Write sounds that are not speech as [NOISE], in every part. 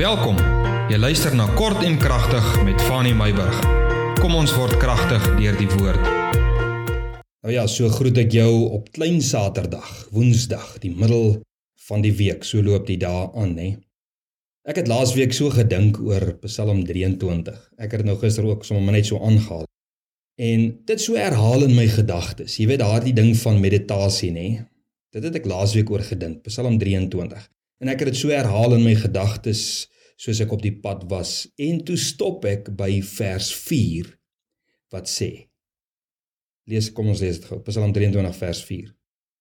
Welkom. Jy luister na Kort en Kragtig met Fanny Meyburg. Kom ons word kragtig deur die woord. Nou ja, so groet ek jou op klein Saterdag, Woensdag, die middel van die week. So loop die dae aan, nê. Ek het laasweek so gedink oor Psalm 23. Ek het nou gister ook sommer net so aangehaal. En dit so herhaal in my gedagtes. Jy weet daardie ding van meditasie, nê. Dit het ek laasweek oor gedink, Psalm 23. En ek het dit so herhaal in my gedagtes soos ek op die pad was. En toe stop ek by vers 4 wat sê Lees kom ons lees dit gou Psalm 23 vers 4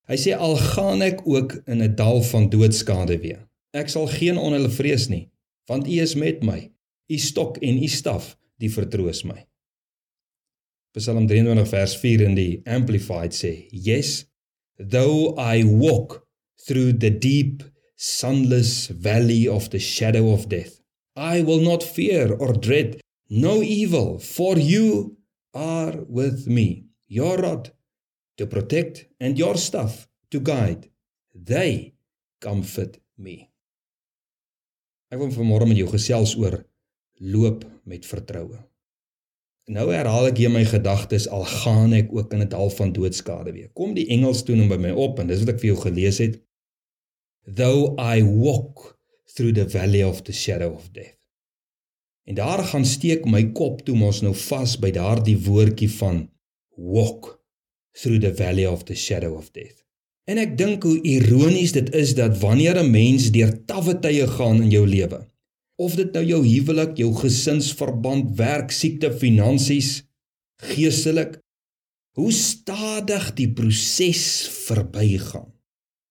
Hy sê al gaan ek ook in 'n dal van doodskade weer. Ek sal geen onheil vrees nie want U is met my. U stok en U staf die vertroos my. Psalm 23 vers 4 in die amplified sê yes though I walk through the deep sunless valley of the shadow of death. I will not fear or dread no evil, for you are with me. Your rod to protect and your staff to guide. They comfort me. Ek wil vanmôre met jou gesels oor loop met vertroue. Nou herhaal ek hier my gedagtes al gaan ek ook in 'n dal van doodskade weer. Kom die engels toe nou by my op en dis wat ek vir jou gelees het though I walk through the valley of the shadow of death. En daar gaan steek my kop toe mos nou vas by daardie woordjie van walk through the valley of the shadow of death. En ek dink hoe ironies dit is dat wanneer 'n mens deur tawwe tye gaan in jou lewe, of dit nou jou huwelik, jou gesinsverband, werk, siekte, finansies, geestelik, hoe stadig die proses verbygaan.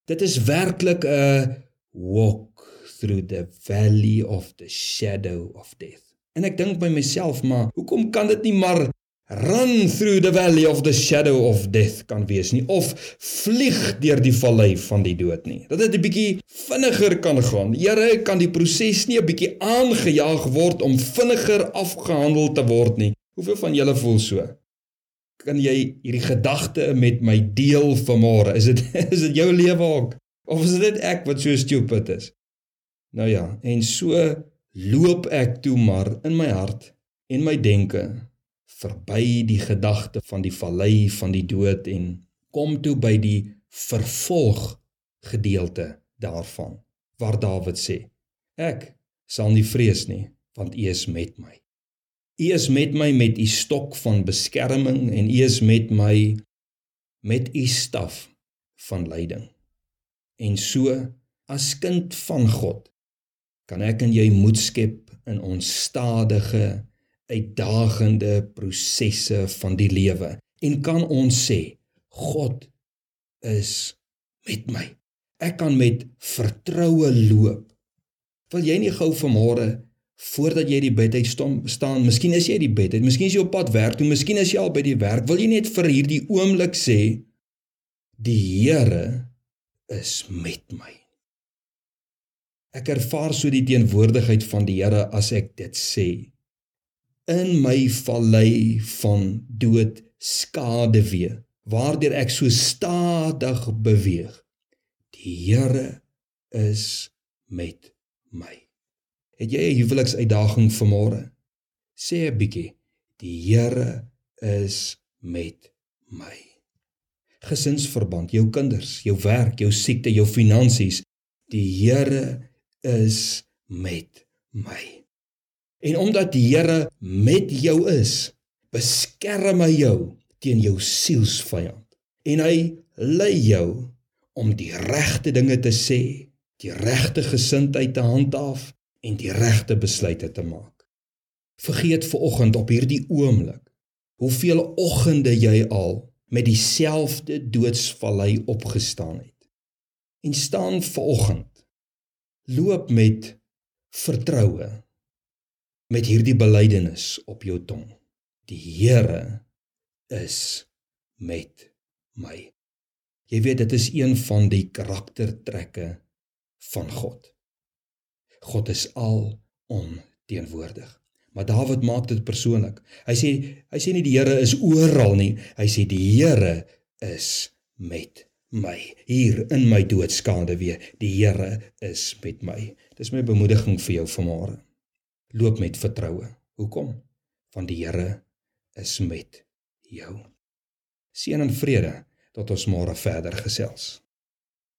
Dit is werklik 'n walk through the valley of the shadow of death. En ek dink by myself, maar hoekom kan dit nie maar run through the valley of the shadow of death kan wees nie of vlieg deur die vallei van die dood nie. Dat dit 'n bietjie vinniger kan gaan. Here, kan die proses nie 'n bietjie aangejaag word om vinniger afgehandel te word nie. Hoeveel van julle voel so? Kan jy hierdie gedagte met my deel vanmôre? Is dit [LAUGHS] is dit jou lewe ook of is dit ek wat so stupid is? Nou ja, en so loop ek toe maar in my hart en my denke verby die gedagte van die vallei van die dood en kom toe by die vervolg gedeelte daarvan waar Dawid sê ek sal nie vrees nie want U is met my U is met my met u stok van beskerming en u is met my met u staf van leiding. En so as kind van God kan ek en jy moed skep in ons stadige uitdagende prosesse van die lewe en kan ons sê God is met my. Ek kan met vertroue loop. Wil jy nie gou vanmôre voordat jy die bed uit staan, miskien is jy die bed uit, miskien is jy op pad werk toe, miskien is jy al by die werk, wil jy net vir hierdie oomblik sê die Here is met my. Ek ervaar so die teenwoordigheid van die Here as ek dit sê. In my vallei van dood skade wee, waardeur ek so stadig beweeg. Die Here is met my. Het jy 'n huweliksuitdaging vanmôre? Sê 'n bietjie, die Here is met my. Gesinsverband, jou kinders, jou werk, jou siekte, jou finansies, die Here is met my. En omdat die Here met jou is, beskerm hy jou teen jou sielsvyand. En hy lei jou om die regte dinge te sê, die regte gesindheid te handhaaf en die regte besluite te maak. Vergeet ver oggend op hierdie oomblik hoeveel oggende jy al met dieselfde doodsvallei opgestaan het. En staan ver oggend loop met vertroue met hierdie belydenis op jou tong. Die Here is met my. Jy weet dit is een van die karaktertrekke van God. God is al onteenwoordig. Maar Dawid maak dit persoonlik. Hy sê hy sê nie die Here is oral nie. Hy sê die Here is met my hier in my doodskaande weer. Die Here is met my. Dis my bemoediging vir jou vanmôre. Loop met vertroue. Hoekom? Want die Here is met jou. Seën en vrede tot ons môre verder gesels.